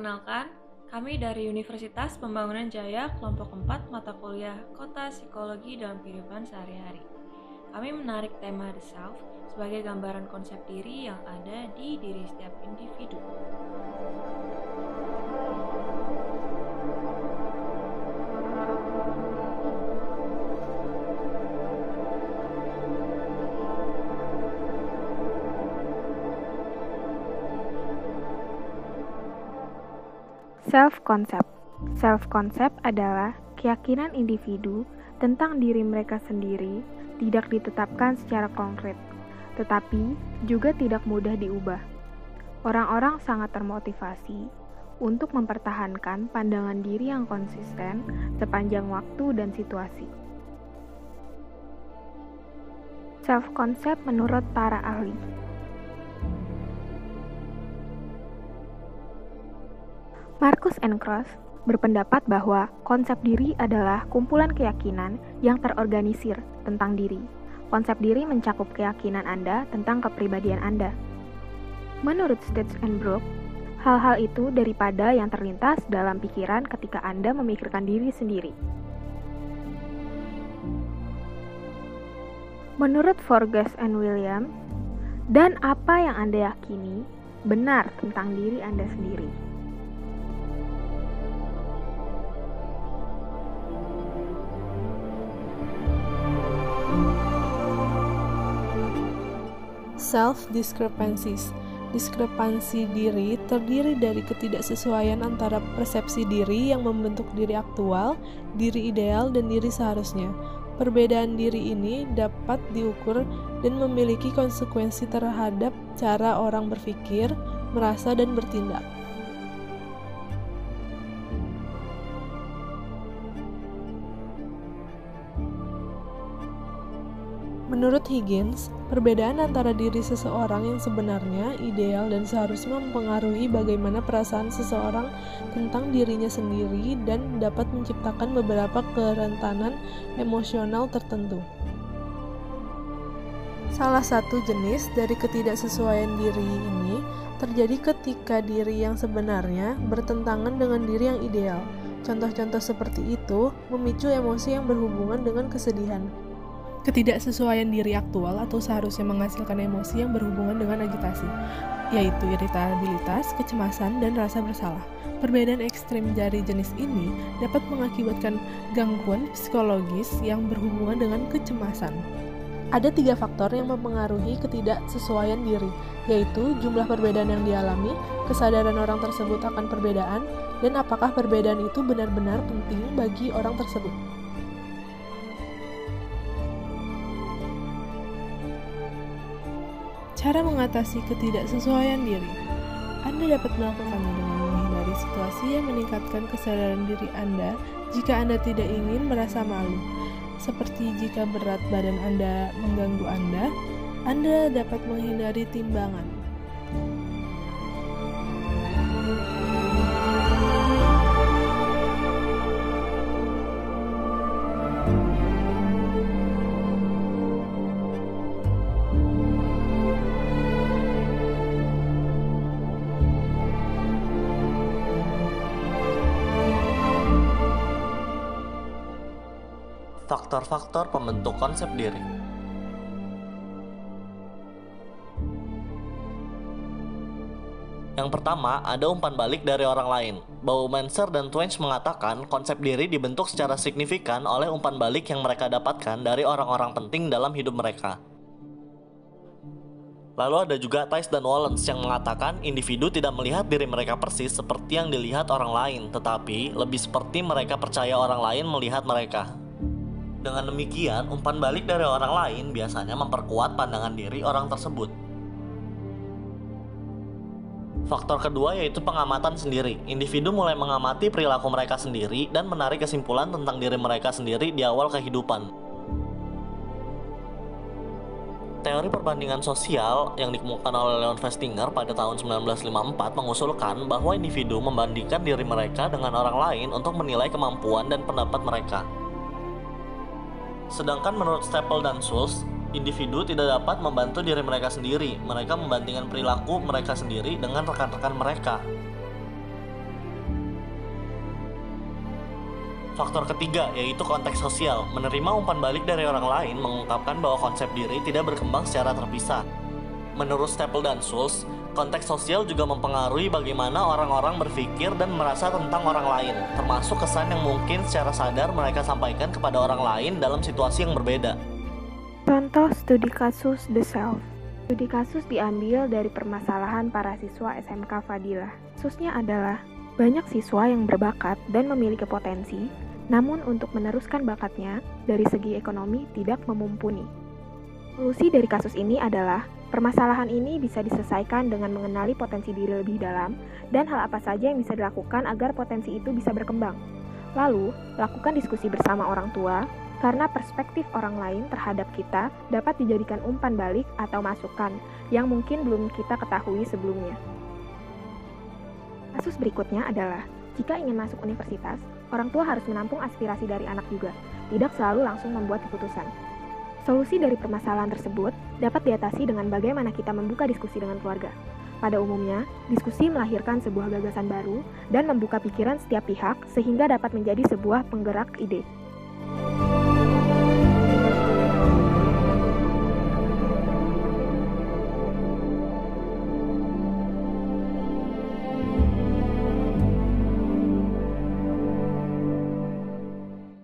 Perkenalkan, kami dari Universitas Pembangunan Jaya, kelompok 4 mata kuliah Kota Psikologi dalam Kehidupan Sehari-hari. Kami menarik tema The Self sebagai gambaran konsep diri yang ada di diri setiap individu. Self-concept Self-concept adalah keyakinan individu tentang diri mereka sendiri tidak ditetapkan secara konkret, tetapi juga tidak mudah diubah. Orang-orang sangat termotivasi untuk mempertahankan pandangan diri yang konsisten sepanjang waktu dan situasi. Self-concept menurut para ahli Marcus and Cross berpendapat bahwa konsep diri adalah kumpulan keyakinan yang terorganisir tentang diri. Konsep diri mencakup keyakinan Anda tentang kepribadian Anda. Menurut Stitch and Brook, hal-hal itu daripada yang terlintas dalam pikiran ketika Anda memikirkan diri sendiri. Menurut Forges and William, dan apa yang Anda yakini benar tentang diri Anda sendiri. Self-discrepancies Diskrepansi diri terdiri dari ketidaksesuaian antara persepsi diri yang membentuk diri aktual, diri ideal, dan diri seharusnya. Perbedaan diri ini dapat diukur dan memiliki konsekuensi terhadap cara orang berpikir, merasa, dan bertindak. Menurut Higgins, perbedaan antara diri seseorang yang sebenarnya, ideal, dan seharusnya mempengaruhi bagaimana perasaan seseorang tentang dirinya sendiri dan dapat menciptakan beberapa kerentanan emosional tertentu. Salah satu jenis dari ketidaksesuaian diri ini terjadi ketika diri yang sebenarnya bertentangan dengan diri yang ideal. Contoh-contoh seperti itu memicu emosi yang berhubungan dengan kesedihan, ketidaksesuaian diri aktual atau seharusnya menghasilkan emosi yang berhubungan dengan agitasi, yaitu iritabilitas, kecemasan, dan rasa bersalah. Perbedaan ekstrim dari jenis ini dapat mengakibatkan gangguan psikologis yang berhubungan dengan kecemasan. Ada tiga faktor yang mempengaruhi ketidaksesuaian diri, yaitu jumlah perbedaan yang dialami, kesadaran orang tersebut akan perbedaan, dan apakah perbedaan itu benar-benar penting bagi orang tersebut. Cara mengatasi ketidaksesuaian diri. Anda dapat melakukannya dengan menghindari situasi yang meningkatkan kesadaran diri Anda jika Anda tidak ingin merasa malu. Seperti jika berat badan Anda mengganggu Anda, Anda dapat menghindari timbangan. Faktor-faktor pembentuk konsep diri. Yang pertama, ada umpan balik dari orang lain. Baumancer dan Twenge mengatakan konsep diri dibentuk secara signifikan oleh umpan balik yang mereka dapatkan dari orang-orang penting dalam hidup mereka. Lalu ada juga Tice dan Wallens yang mengatakan individu tidak melihat diri mereka persis seperti yang dilihat orang lain, tetapi lebih seperti mereka percaya orang lain melihat mereka. Dengan demikian, umpan balik dari orang lain biasanya memperkuat pandangan diri orang tersebut. Faktor kedua yaitu pengamatan sendiri. Individu mulai mengamati perilaku mereka sendiri dan menarik kesimpulan tentang diri mereka sendiri di awal kehidupan. Teori perbandingan sosial yang dikemukakan oleh Leon Festinger pada tahun 1954 mengusulkan bahwa individu membandingkan diri mereka dengan orang lain untuk menilai kemampuan dan pendapat mereka. Sedangkan menurut Staple dan Schultz, individu tidak dapat membantu diri mereka sendiri. Mereka membandingkan perilaku mereka sendiri dengan rekan-rekan mereka. Faktor ketiga yaitu konteks sosial. Menerima umpan balik dari orang lain mengungkapkan bahwa konsep diri tidak berkembang secara terpisah. Menurut Staple dan Schultz, konteks sosial juga mempengaruhi bagaimana orang-orang berpikir dan merasa tentang orang lain, termasuk kesan yang mungkin secara sadar mereka sampaikan kepada orang lain dalam situasi yang berbeda. Contoh studi kasus The Self. Studi kasus diambil dari permasalahan para siswa SMK Fadilah. Kasusnya adalah banyak siswa yang berbakat dan memiliki potensi, namun untuk meneruskan bakatnya dari segi ekonomi tidak memumpuni. Solusi dari kasus ini adalah Permasalahan ini bisa diselesaikan dengan mengenali potensi diri lebih dalam dan hal apa saja yang bisa dilakukan agar potensi itu bisa berkembang. Lalu, lakukan diskusi bersama orang tua karena perspektif orang lain terhadap kita dapat dijadikan umpan balik atau masukan yang mungkin belum kita ketahui sebelumnya. Kasus berikutnya adalah jika ingin masuk universitas, orang tua harus menampung aspirasi dari anak juga, tidak selalu langsung membuat keputusan. Solusi dari permasalahan tersebut dapat diatasi dengan bagaimana kita membuka diskusi dengan keluarga. Pada umumnya, diskusi melahirkan sebuah gagasan baru dan membuka pikiran setiap pihak sehingga dapat menjadi sebuah penggerak ide.